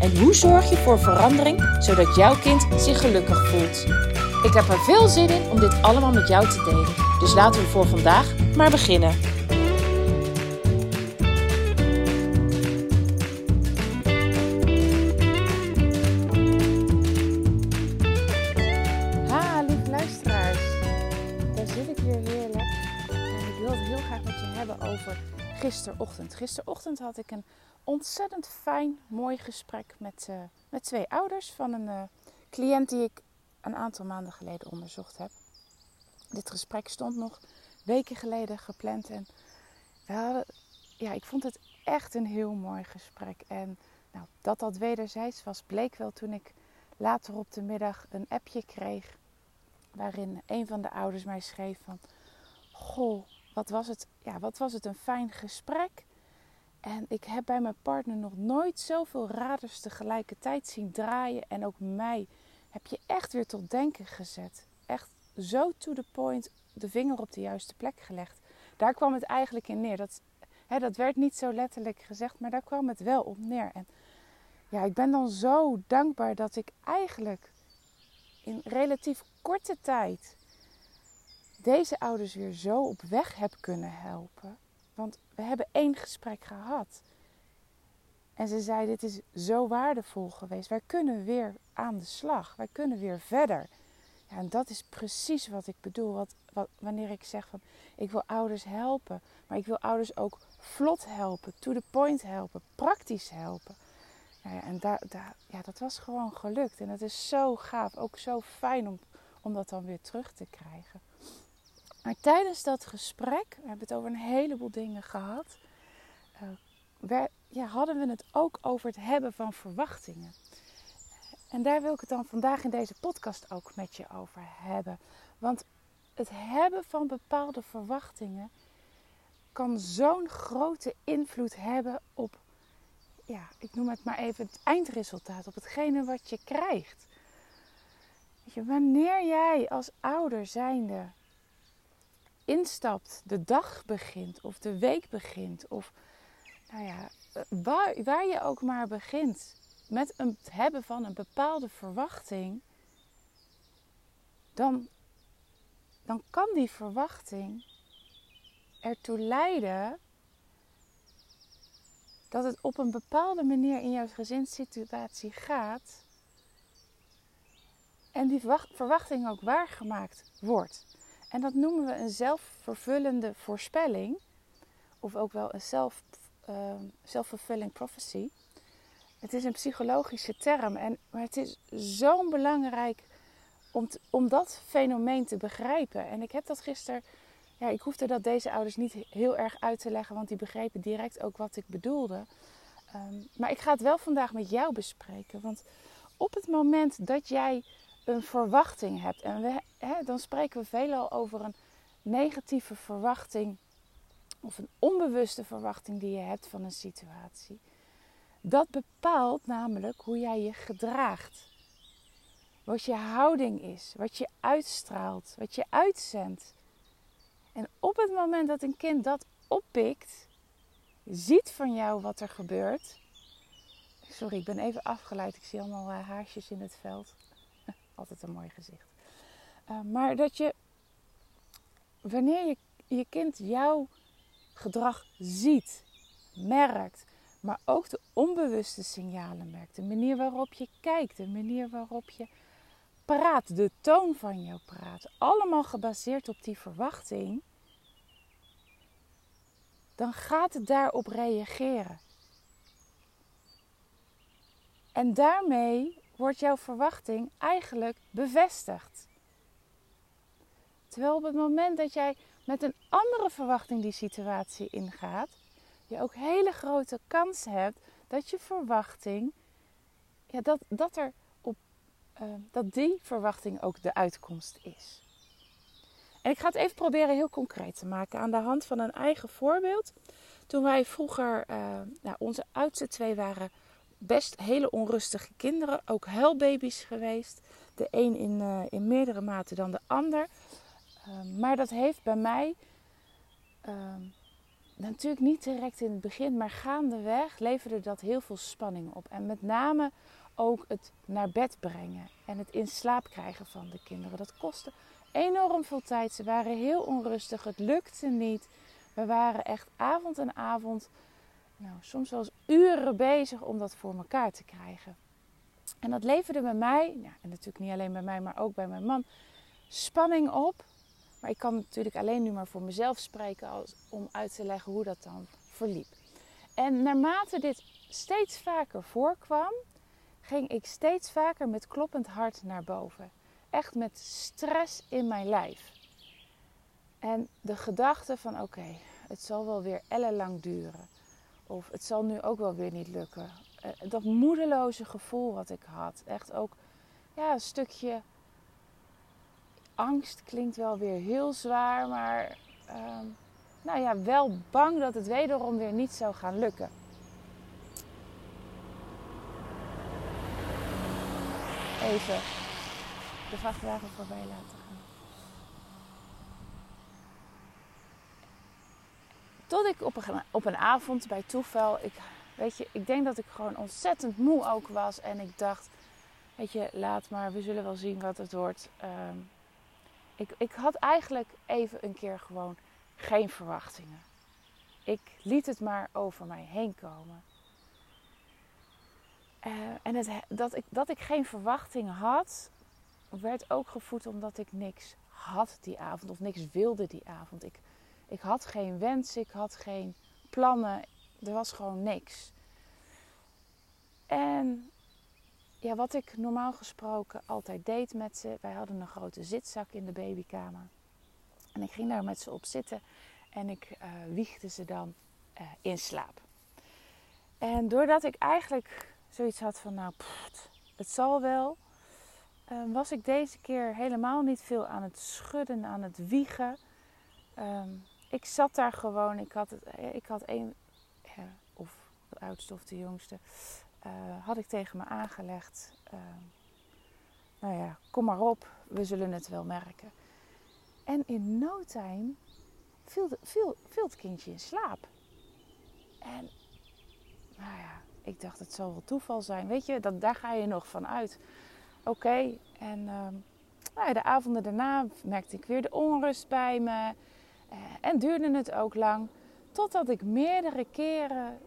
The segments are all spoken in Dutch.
En hoe zorg je voor verandering zodat jouw kind zich gelukkig voelt? Ik heb er veel zin in om dit allemaal met jou te delen. Dus laten we voor vandaag maar beginnen. Ha, lieve luisteraars. Daar zit ik weer heerlijk. En ik wil het heel graag met je hebben over gisterochtend. Gisterochtend had ik een ontzettend fijn, mooi gesprek met, uh, met twee ouders van een uh, cliënt die ik een aantal maanden geleden onderzocht heb. Dit gesprek stond nog weken geleden gepland en we hadden, ja, ik vond het echt een heel mooi gesprek. En nou, dat dat wederzijds was, bleek wel toen ik later op de middag een appje kreeg waarin een van de ouders mij schreef van, goh, wat was het, ja, wat was het een fijn gesprek. En ik heb bij mijn partner nog nooit zoveel raders tegelijkertijd zien draaien. En ook mij heb je echt weer tot denken gezet. Echt zo to the point de vinger op de juiste plek gelegd. Daar kwam het eigenlijk in neer. Dat, hè, dat werd niet zo letterlijk gezegd, maar daar kwam het wel op neer. En ja, ik ben dan zo dankbaar dat ik eigenlijk in relatief korte tijd deze ouders weer zo op weg heb kunnen helpen. Want we hebben één gesprek gehad. En ze zei: Dit is zo waardevol geweest. Wij kunnen weer aan de slag. Wij kunnen weer verder. Ja, en dat is precies wat ik bedoel. Wat, wanneer ik zeg van ik wil ouders helpen. Maar ik wil ouders ook vlot helpen, to the point helpen, praktisch helpen. Nou ja, en ja, dat was gewoon gelukt. En dat is zo gaaf. Ook zo fijn om, om dat dan weer terug te krijgen. Maar tijdens dat gesprek, we hebben het over een heleboel dingen gehad, uh, ja, hadden we het ook over het hebben van verwachtingen. En daar wil ik het dan vandaag in deze podcast ook met je over hebben. Want het hebben van bepaalde verwachtingen kan zo'n grote invloed hebben op, ja, ik noem het maar even het eindresultaat, op hetgene wat je krijgt. Weet je, wanneer jij als ouder zijnde instapt, de dag begint of de week begint of nou ja, waar, waar je ook maar begint met het hebben van een bepaalde verwachting, dan, dan kan die verwachting ertoe leiden dat het op een bepaalde manier in jouw gezinssituatie gaat en die verwachting ook waargemaakt wordt. En dat noemen we een zelfvervullende voorspelling. Of ook wel een self, uh, self-fulfilling prophecy. Het is een psychologische term. En, maar het is zo belangrijk om, om dat fenomeen te begrijpen. En ik heb dat gisteren... Ja, ik hoefde dat deze ouders niet heel erg uit te leggen. Want die begrepen direct ook wat ik bedoelde. Um, maar ik ga het wel vandaag met jou bespreken. Want op het moment dat jij een verwachting hebt. En we, hè, dan spreken we veelal over een negatieve verwachting of een onbewuste verwachting die je hebt van een situatie. Dat bepaalt namelijk hoe jij je gedraagt. Wat je houding is, wat je uitstraalt, wat je uitzendt. En op het moment dat een kind dat oppikt, ziet van jou wat er gebeurt. Sorry, ik ben even afgeleid. Ik zie allemaal uh, haarsjes in het veld. Altijd een mooi gezicht. Uh, maar dat je, wanneer je, je kind jouw gedrag ziet, merkt, maar ook de onbewuste signalen merkt, de manier waarop je kijkt, de manier waarop je praat, de toon van jouw praat, allemaal gebaseerd op die verwachting, dan gaat het daarop reageren. En daarmee wordt jouw verwachting eigenlijk bevestigd. Terwijl op het moment dat jij met een andere verwachting die situatie ingaat, je ook hele grote kans hebt dat je verwachting, ja, dat, dat er op dat die verwachting ook de uitkomst is. En ik ga het even proberen heel concreet te maken aan de hand van een eigen voorbeeld. Toen wij vroeger, uh, nou, onze oudste twee waren best hele onrustige kinderen, ook huilbaby's geweest. De een in, uh, in meerdere mate dan de ander. Uh, maar dat heeft bij mij ehm, natuurlijk niet direct in het begin, maar gaandeweg leverde dat heel veel spanning op. En met name ook het naar bed brengen en het in slaap krijgen van de kinderen. Dat kostte enorm veel tijd. Ze waren heel onrustig. Het lukte niet. We waren echt avond en avond, nou, soms eens uren bezig om dat voor elkaar te krijgen. En dat leverde bij mij, en natuurlijk niet alleen bij mij, maar ook bij mijn man, spanning op. Maar ik kan natuurlijk alleen nu maar voor mezelf spreken om uit te leggen hoe dat dan verliep. En naarmate dit steeds vaker voorkwam, ging ik steeds vaker met kloppend hart naar boven echt met stress in mijn lijf. En de gedachte van oké, het zal wel weer ellenlang duren. Of het zal nu ook wel weer niet lukken. Eh, dat moedeloze gevoel wat ik had. Echt ook ja, een stukje angst klinkt wel weer heel zwaar. Maar uh, nou ja, wel bang dat het wederom weer niet zou gaan lukken. Even de vrachtwagen voorbij laten gaan. Tot ik op een, op een avond bij toeval, ik, weet je, ik denk dat ik gewoon ontzettend moe ook was. En ik dacht, weet je, laat maar, we zullen wel zien wat het wordt. Ehm, ik, ik had eigenlijk even een keer gewoon geen verwachtingen. Ik liet het maar over mij heen komen. Uh, en dat, ik, dat ik geen verwachtingen had, werd ook gevoed omdat ik niks had die avond of niks wilde die avond. Ik, ik had geen wens, ik had geen plannen, er was gewoon niks. En ja, wat ik normaal gesproken altijd deed met ze, wij hadden een grote zitzak in de babykamer. En ik ging daar met ze op zitten en ik uh, wiegde ze dan uh, in slaap. En doordat ik eigenlijk zoiets had van, nou, het zal wel, Ehm, was ik deze keer helemaal niet veel aan het schudden, aan het wiegen. Ehm, ik zat daar gewoon. Ik had, het, eh, ik had één, of de oudste of de jongste, uh, had ik tegen me aangelegd. Ehm, nou ja, kom maar op, we zullen het wel merken. En in no time viel, het kindje in slaap. En nou ja, ik dacht het zal wel toeval zijn. Weet je, dat, daar ga je nog van uit oké. En uh, nou ja, de avonden daarna merkte ik weer de onrust bij me. Uh, en duurde het ook lang. Totdat ik meerdere keren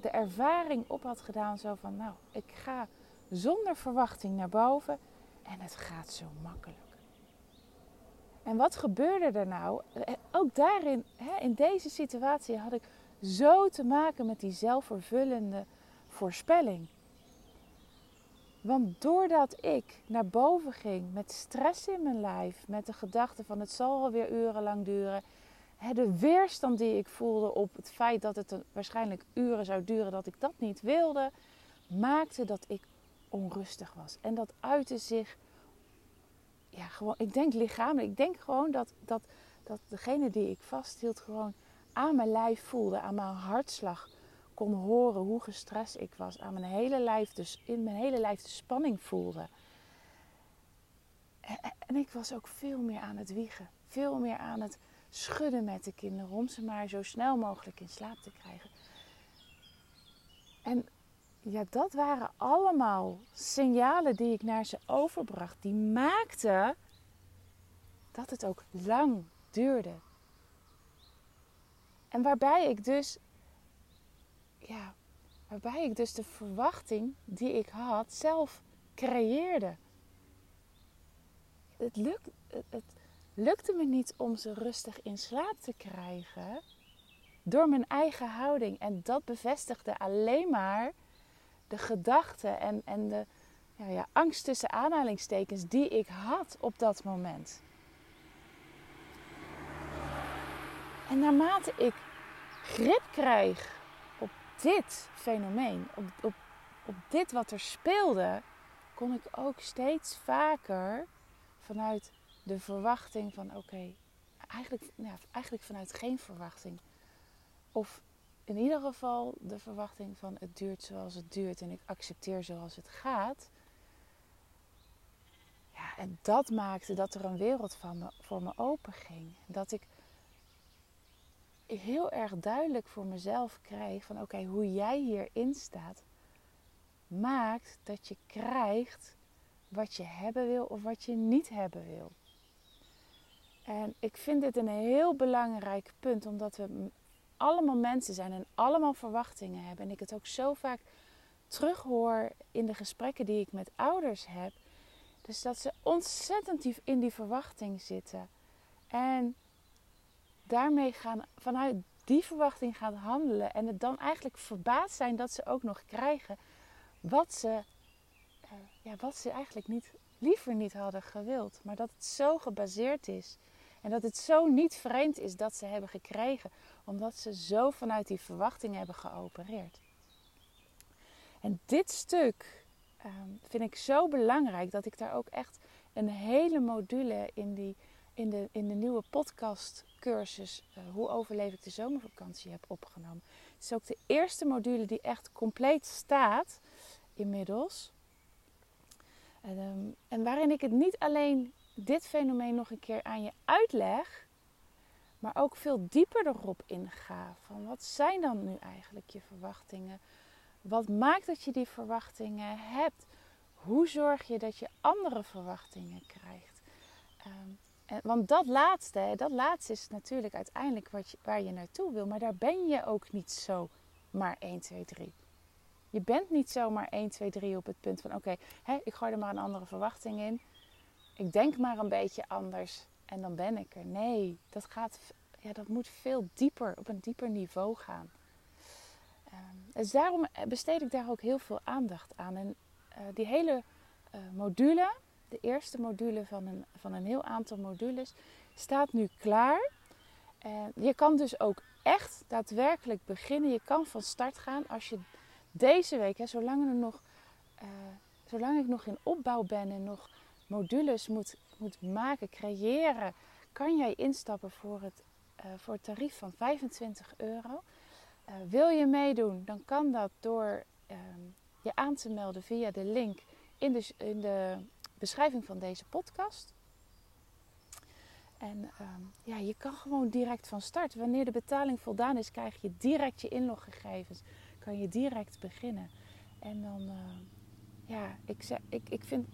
de ervaring op had gedaan. Zo van, nou, ik ga zonder verwachting naar boven. En het gaat zo makkelijk. En wat gebeurde er nou? Eh, ook daarin, in deze situatie, had ik zo te maken met die zelfvervullende voorspelling. Want doordat ik naar boven ging met stress in mijn lijf, met de gedachte van het zal wel weer urenlang duren, de weerstand die ik voelde op het feit dat het waarschijnlijk uren zou duren dat ik dat niet wilde, maakte dat ik onrustig was. En dat uitte zich, ja, gewoon, ik denk lichamelijk. Ik denk gewoon dat, dat, dat degene die ik vasthield gewoon aan mijn lijf voelde, aan mijn hartslag kon horen hoe gestrest ik was. Aan mijn hele lijf, dus in mijn hele lijf de spanning voelde. En, ik was ook veel meer aan het wiegen. Veel meer aan het schudden met de kinderen. Om ze maar zo snel mogelijk in slaap te krijgen. En ja, dat waren allemaal signalen die ik naar ze overbracht. Die maakten dat het ook lang duurde. En waarbij ik dus ja, waarbij ik dus de verwachting die ik had zelf creëerde. Het, het, lukte me niet om ze rustig in slaap te krijgen door mijn eigen houding. En dat bevestigde alleen maar de gedachten en, en de ja, ja, angst tussen aanhalingstekens die ik had op dat moment. En naarmate ik grip krijg dit fenomeen, op, op, op dit wat er speelde, kon ik ook steeds vaker vanuit de verwachting van oké, eigenlijk, nou, eigenlijk vanuit geen verwachting. Of in ieder geval de verwachting van het duurt zoals het duurt en ik accepteer zoals het gaat. Ja, en dat maakte dat er een wereld van me, voor me open ging. Dat ik heel erg duidelijk voor mezelf kreeg van oké, hoe jij hierin staat, maakt dat je krijgt wat je hebben wil of wat je niet hebben wil. En ik vind dit een heel belangrijk punt, omdat we allemaal mensen zijn en allemaal verwachtingen hebben. En ik het ook zo vaak terughoor in de gesprekken die ik met ouders heb. Dus dat ze ontzettend in die verwachting zitten. En daarmee gaan vanuit die verwachting gaan handelen. En het dan eigenlijk verbaasd zijn dat ze ook nog krijgen wat ze, uh, ja, wat ze eigenlijk niet, liever niet hadden gewild. Maar dat het zo gebaseerd is. En dat het zo niet vreemd is dat ze hebben gekregen. Omdat ze zo vanuit die verwachting hebben geopereerd. En dit stuk um, vind ik zo belangrijk dat ik daar ook echt een hele module in, die, in, de, in de nieuwe podcastcursus uh, Hoe overleef ik de zomervakantie heb opgenomen. Het is ook de eerste module die echt compleet staat inmiddels. En, um, en waarin ik het niet alleen dit fenomeen nog een keer aan je uitleg, maar ook veel dieper erop inga. Van wat zijn dan nu eigenlijk je verwachtingen? Wat maakt dat je die verwachtingen hebt? Hoe zorg je dat je andere verwachtingen krijgt? En, want dat laatste, dat laatste is natuurlijk uiteindelijk wat waar je naartoe wil. Maar daar ben je ook niet zo maar 1, 2, 3. Je bent niet zomaar 1, 2, 3 op het punt van oké, ik gooi er maar een andere verwachting in. Ik denk maar een beetje anders en dan ben ik er. Nee, dat, gaat, ja, dat moet veel dieper, op een dieper niveau gaan. Um, dus daarom besteed ik daar ook heel veel aandacht aan. En uh, die hele module, de eerste module van een, van een heel aantal modules, staat nu klaar. En je kan dus ook echt daadwerkelijk beginnen. Je kan van start gaan als je deze week, hè, zolang, er nog, uh, zolang ik nog in opbouw ben en nog modules moet, moet maken, creëren, kan jij instappen voor het, uh, voor het tarief van 25 euro. Wil je meedoen, dan kan dat door uh, je aan te melden via de link in de, in de beschrijving van deze podcast. En ehm, ja, je kan gewoon direct van start. Wanneer de betaling voldaan is, krijg je direct je inloggegevens. Kan je direct beginnen. En dan, uh, ja, ik, ik, ik, vind,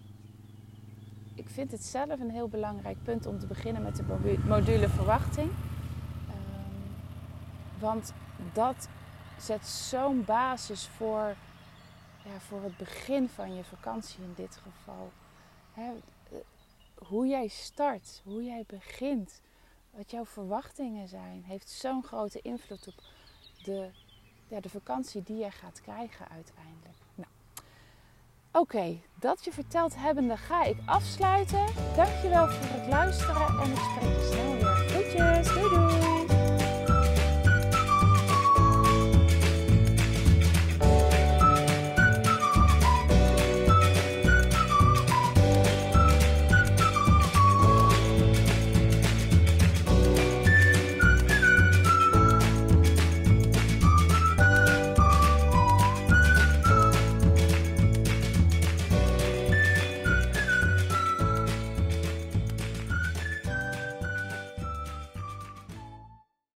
ik vind het zelf een heel belangrijk punt om te beginnen met de module verwachting. Um, want dat zet zo'n basis voor, ja, voor het begin van je vakantie in dit geval. Hoe jij start, hoe jij begint, wat jouw verwachtingen zijn, heeft zo'n grote invloed op de, ja, de vakantie die je gaat krijgen uiteindelijk. Nou, oké, dat je verteld hebbende ga ik afsluiten. Dankjewel voor het luisteren en ik spreek je snel weer. Groetjes, doei doei!